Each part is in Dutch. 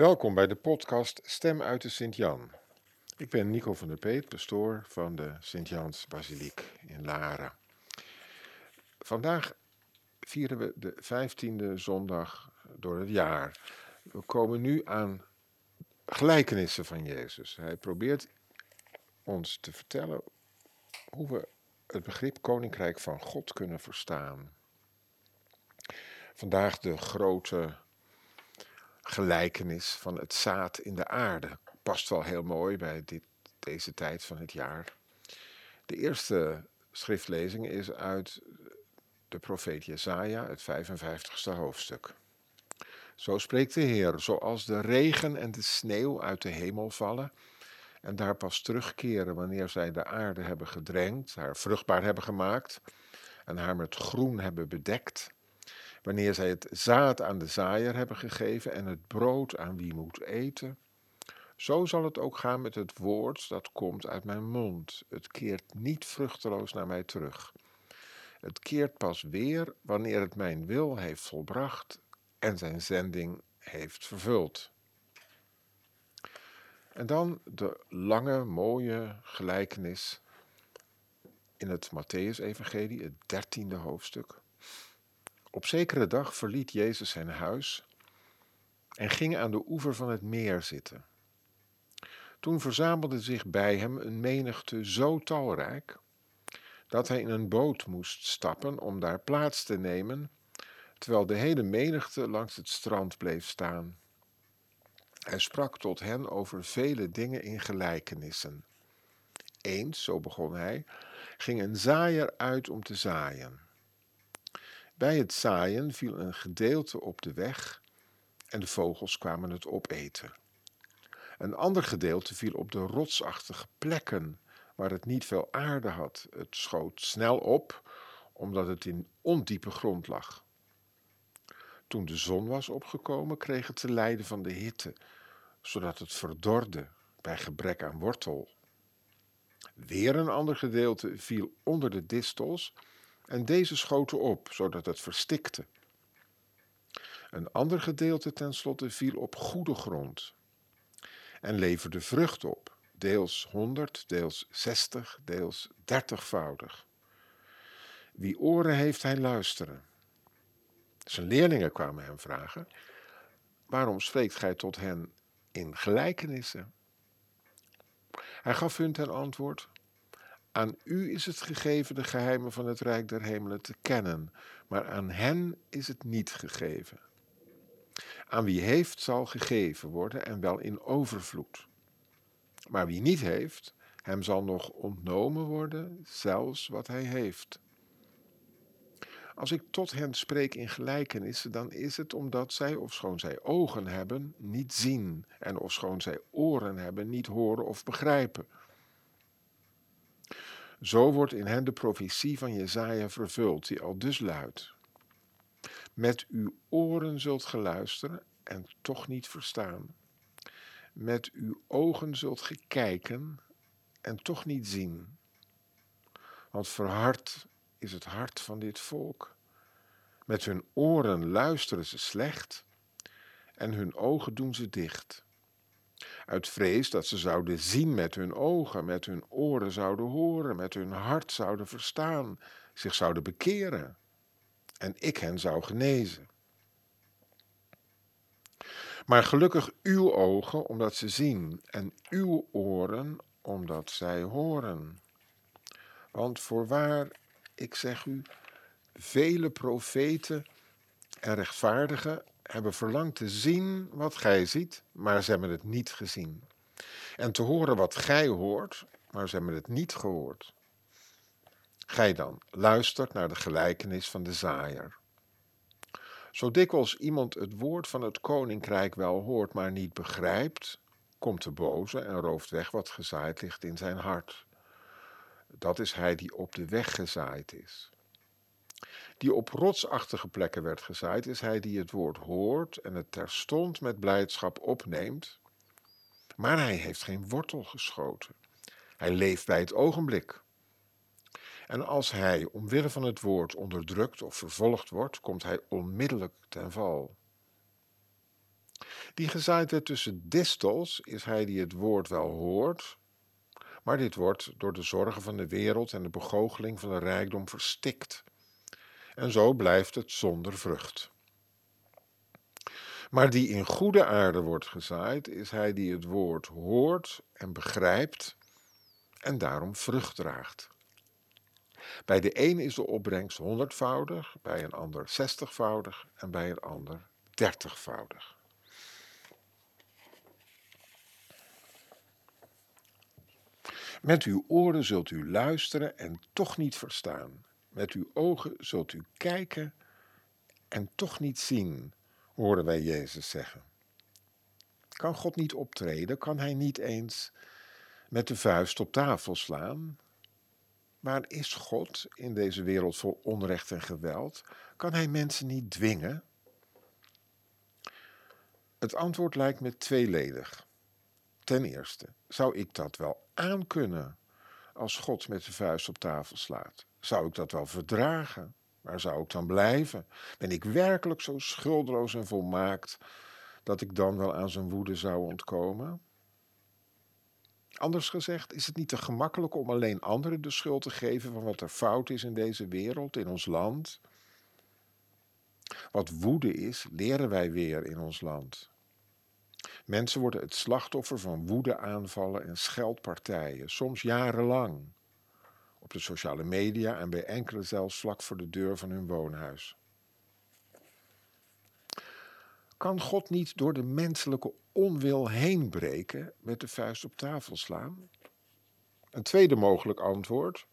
Welkom bij de podcast Stem uit de Sint-Jan. Ik ben Nico van der Peet, pastoor van de Sint-Jans Basiliek in Laren. Vandaag vieren we de vijftiende zondag door het jaar. We komen nu aan gelijkenissen van Jezus. Hij probeert ons te vertellen hoe we het begrip Koninkrijk van God kunnen verstaan. Vandaag de grote gelijkenis van het zaad in de aarde. Past wel heel mooi bij dit, deze tijd van het jaar. De eerste schriftlezing is uit de profeet Jesaja, het 55ste hoofdstuk. Zo spreekt de Heer, zoals de regen en de sneeuw uit de hemel vallen en daar pas terugkeren wanneer zij de aarde hebben gedrenkt, haar vruchtbaar hebben gemaakt en haar met groen hebben bedekt wanneer zij het zaad aan de zaaier hebben gegeven en het brood aan wie moet eten, zo zal het ook gaan met het woord dat komt uit mijn mond. Het keert niet vruchteloos naar mij terug. Het keert pas weer wanneer het mijn wil heeft volbracht en zijn zending heeft vervuld. En dan de lange, mooie gelijkenis in het Matthäus-evangelie, het dertiende hoofdstuk. Op zekere dag verliet Jezus zijn huis en ging aan de oever van het meer zitten. Toen verzamelde zich bij hem een menigte zo talrijk dat hij in een boot moest stappen om daar plaats te nemen, terwijl de hele menigte langs het strand bleef staan. Hij sprak tot hen over vele dingen in gelijkenissen. Eens, zo begon hij, ging een zaaier uit om te zaaien. Bij het zaaien viel een gedeelte op de weg en de vogels kwamen het opeten. Een ander gedeelte viel op de rotsachtige plekken waar het niet veel aarde had. Het schoot snel op, omdat het in ondiepe grond lag. Toen de zon was opgekomen, kreeg het te lijden van de hitte, zodat het verdorde bij gebrek aan wortel. Weer een ander gedeelte viel onder de distels en deze schoten op, zodat het verstikte. Een ander gedeelte tenslotte viel op goede grond en leverde vrucht op, deels honderd, deels zestig, deels dertigvoudig. Wie oren heeft, hij luisteren. Zijn leerlingen kwamen hem vragen: Waarom spreekt gij tot hen in gelijkenissen? Hij gaf hun ten antwoord: aan u is het gegeven de geheimen van het Rijk der Hemelen te kennen, maar aan hen is het niet gegeven. Aan wie heeft zal gegeven worden en wel in overvloed. Maar wie niet heeft, hem zal nog ontnomen worden, zelfs wat hij heeft. Als ik tot hen spreek in gelijkenissen, dan is het omdat zij, ofschoon zij ogen hebben, niet zien, en ofschoon zij oren hebben, niet horen of begrijpen. Zo wordt in hen de profetie van Jezaja vervuld, die al dus luidt. Met uw oren zult geluisteren en toch niet verstaan. Met uw ogen zult gekijken en toch niet zien. Want verhard is het hart van dit volk. Met hun oren luisteren ze slecht en hun ogen doen ze dicht uit vrees dat ze zouden zien met hun ogen, met hun oren zouden horen, met hun hart zouden verstaan, zich zouden bekeren en ik hen zou genezen. Maar gelukkig uw ogen omdat ze zien en uw oren omdat zij horen. Want voorwaar, ik zeg u, vele profeten en rechtvaardigen hebben verlangd te zien wat gij ziet, maar ze hebben het niet gezien. En te horen wat gij hoort, maar ze hebben het niet gehoord. Gij dan, luistert naar de gelijkenis van de zaaier. Zo dikwijls iemand het woord van het koninkrijk wel hoort, maar niet begrijpt, komt de boze en rooft weg wat gezaaid ligt in zijn hart. Dat is hij die op de weg gezaaid is die op rotsachtige plekken werd gezaaid, is hij die het woord hoort en het terstond met blijdschap opneemt, maar hij heeft geen wortel geschoten. Hij leeft bij het ogenblik. En als hij omwille van het woord onderdrukt of vervolgd wordt, komt hij onmiddellijk ten val. Die gezaaid werd tussen distels is hij die het woord wel hoort, maar dit wordt door de zorgen van de wereld en de begoocheling van de rijkdom verstikt. En zo blijft het zonder vrucht. Maar die in goede aarde wordt gezaaid, is hij die het woord hoort en begrijpt en daarom vrucht draagt. Bij de een is de opbrengst honderdvoudig, bij een ander zestigvoudig en bij een ander dertigvoudig. Met uw oren zult u luisteren en toch niet verstaan. Met uw ogen zult u kijken en toch niet zien, horen wij Jezus zeggen. Kan God niet optreden? Kan Hij niet eens met de vuist op tafel slaan? Waar is God in deze wereld vol onrecht en geweld? Kan Hij mensen niet dwingen? Het antwoord lijkt me tweeledig. Ten eerste, zou ik dat wel aankunnen als God met de vuist op tafel slaat? Zou ik dat wel verdragen? Waar zou ik dan blijven? Ben ik werkelijk zo schuldeloos en volmaakt dat ik dan wel aan zijn woede zou ontkomen? Anders gezegd, is het niet te gemakkelijk om alleen anderen de schuld te geven van wat er fout is in deze wereld, in ons land? Wat woede is, leren wij weer in ons land. Mensen worden het slachtoffer van woedeaanvallen en scheldpartijen, soms jarenlang. Op de sociale media en bij enkele zelfs vlak voor de deur van hun woonhuis. Kan God niet door de menselijke onwil heen breken met de vuist op tafel slaan? Een tweede mogelijk antwoord.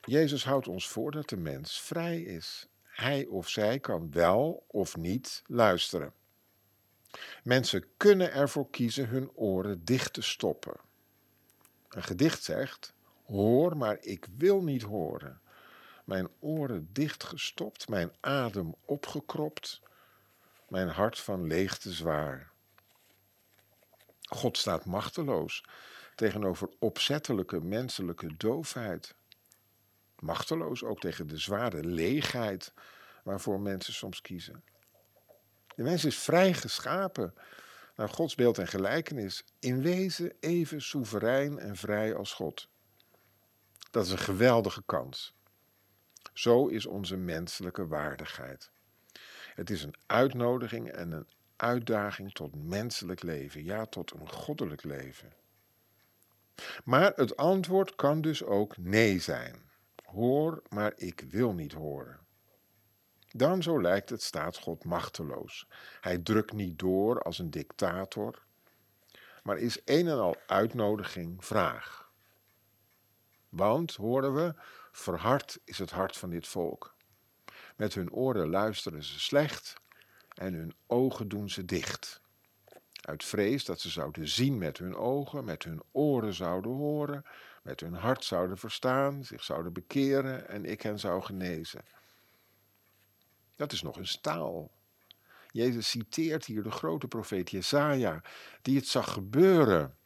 Jezus houdt ons voor dat de mens vrij is. Hij of zij kan wel of niet luisteren. Mensen kunnen ervoor kiezen hun oren dicht te stoppen. Een gedicht zegt: Hoor, maar ik wil niet horen. Mijn oren dichtgestopt, mijn adem opgekropt, mijn hart van leegte zwaar. God staat machteloos tegenover opzettelijke menselijke doofheid. Machteloos ook tegen de zware leegheid waarvoor mensen soms kiezen. De mens is vrij geschapen naar Gods beeld en gelijkenis, in wezen even soeverein en vrij als God. Dat is een geweldige kans. Zo is onze menselijke waardigheid. Het is een uitnodiging en een uitdaging tot menselijk leven, ja, tot een goddelijk leven. Maar het antwoord kan dus ook nee zijn. Hoor, maar ik wil niet horen. Dan, zo lijkt het, staat God machteloos. Hij drukt niet door als een dictator, maar is een en al uitnodiging, vraag. Want, horen we, verhard is het hart van dit volk. Met hun oren luisteren ze slecht en hun ogen doen ze dicht. Uit vrees dat ze zouden zien met hun ogen, met hun oren zouden horen, met hun hart zouden verstaan, zich zouden bekeren en ik hen zou genezen. Dat is nog een taal. Jezus citeert hier de grote profeet Jesaja, die het zag gebeuren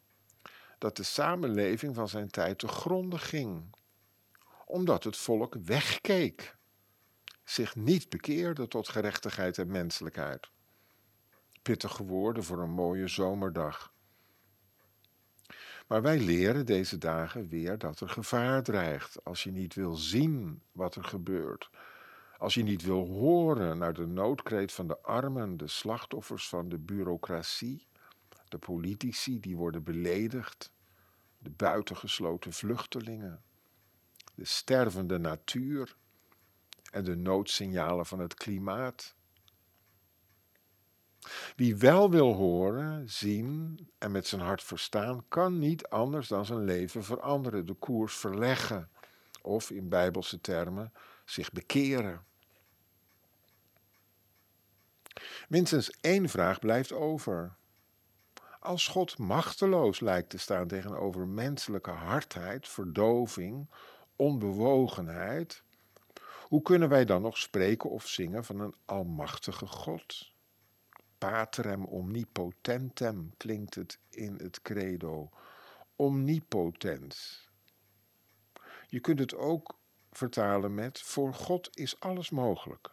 dat de samenleving van zijn tijd te gronden ging, omdat het volk wegkeek, zich niet bekeerde tot gerechtigheid en menselijkheid. Pittige woorden voor een mooie zomerdag. Maar wij leren deze dagen weer dat er gevaar dreigt als je niet wil zien wat er gebeurt als je niet wil horen naar de noodkreet van de armen, de slachtoffers van de bureaucratie, de politici die worden beledigd, de buitengesloten vluchtelingen, de stervende natuur en de noodsignalen van het klimaat. Wie wel wil horen, zien en met zijn hart verstaan, kan niet anders dan zijn leven veranderen, de koers verleggen of in bijbelse termen zich bekeren. Minstens één vraag blijft over. Als God machteloos lijkt te staan tegenover menselijke hardheid, verdoving, onbewogenheid, hoe kunnen wij dan nog spreken of zingen van een almachtige God? Patrem omnipotentem klinkt het in het credo. Omnipotent. Je kunt het ook vertalen met: Voor God is alles mogelijk.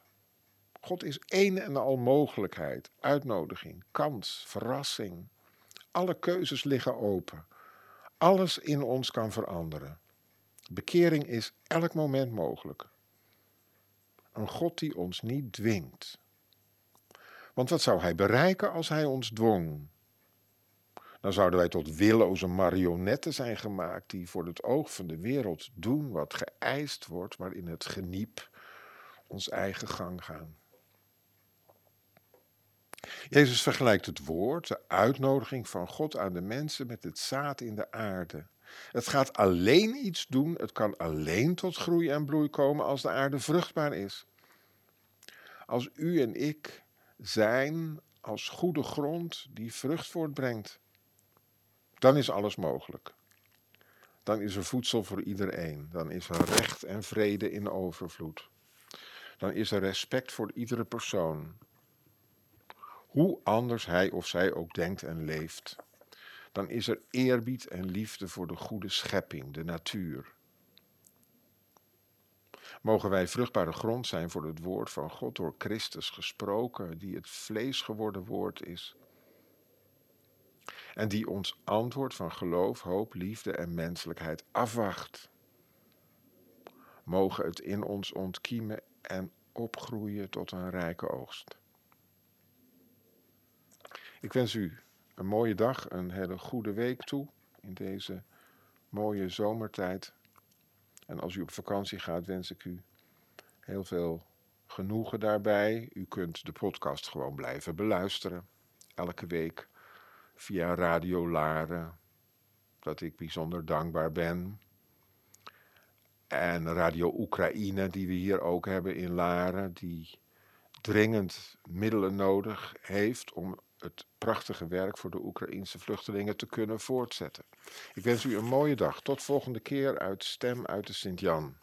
God is één en al mogelijkheid, uitnodiging, kans, verrassing. Alle keuzes liggen open. Alles in ons kan veranderen. Bekering is elk moment mogelijk. Een God die ons niet dwingt. Want wat zou hij bereiken als hij ons dwong? Dan zouden wij tot willoze marionetten zijn gemaakt die voor het oog van de wereld doen wat geëist wordt, maar in het geniep ons eigen gang gaan. Jezus vergelijkt het woord, de uitnodiging van God aan de mensen, met het zaad in de aarde. Het gaat alleen iets doen, het kan alleen tot groei en bloei komen als de aarde vruchtbaar is. Als u en ik zijn als goede grond die vrucht voortbrengt, dan is alles mogelijk. Dan is er voedsel voor iedereen. Dan is er recht en vrede in overvloed. Dan is er respect voor iedere persoon. Hoe anders hij of zij ook denkt en leeft. Dan is er eerbied en liefde voor de goede schepping, de natuur. Mogen wij vruchtbare grond zijn voor het woord van God door Christus gesproken, die het vlees geworden woord is. En die ons antwoord van geloof, hoop, liefde en menselijkheid afwacht. Mogen het in ons ontkiemen en opgroeien tot een rijke oogst. Ik wens u een mooie dag, een hele goede week toe in deze mooie zomertijd. En als u op vakantie gaat, wens ik u heel veel genoegen daarbij. U kunt de podcast gewoon blijven beluisteren. Elke week via Radio Laren. Dat ik bijzonder dankbaar ben. En Radio Oekraïne, die we hier ook hebben in Laren, die dringend middelen nodig heeft om het prachtige werk voor de Oekraïnse vluchtelingen te kunnen voortzetten. Ik wens u een mooie dag. Tot volgende keer uit Stem uit de Sint-Jan.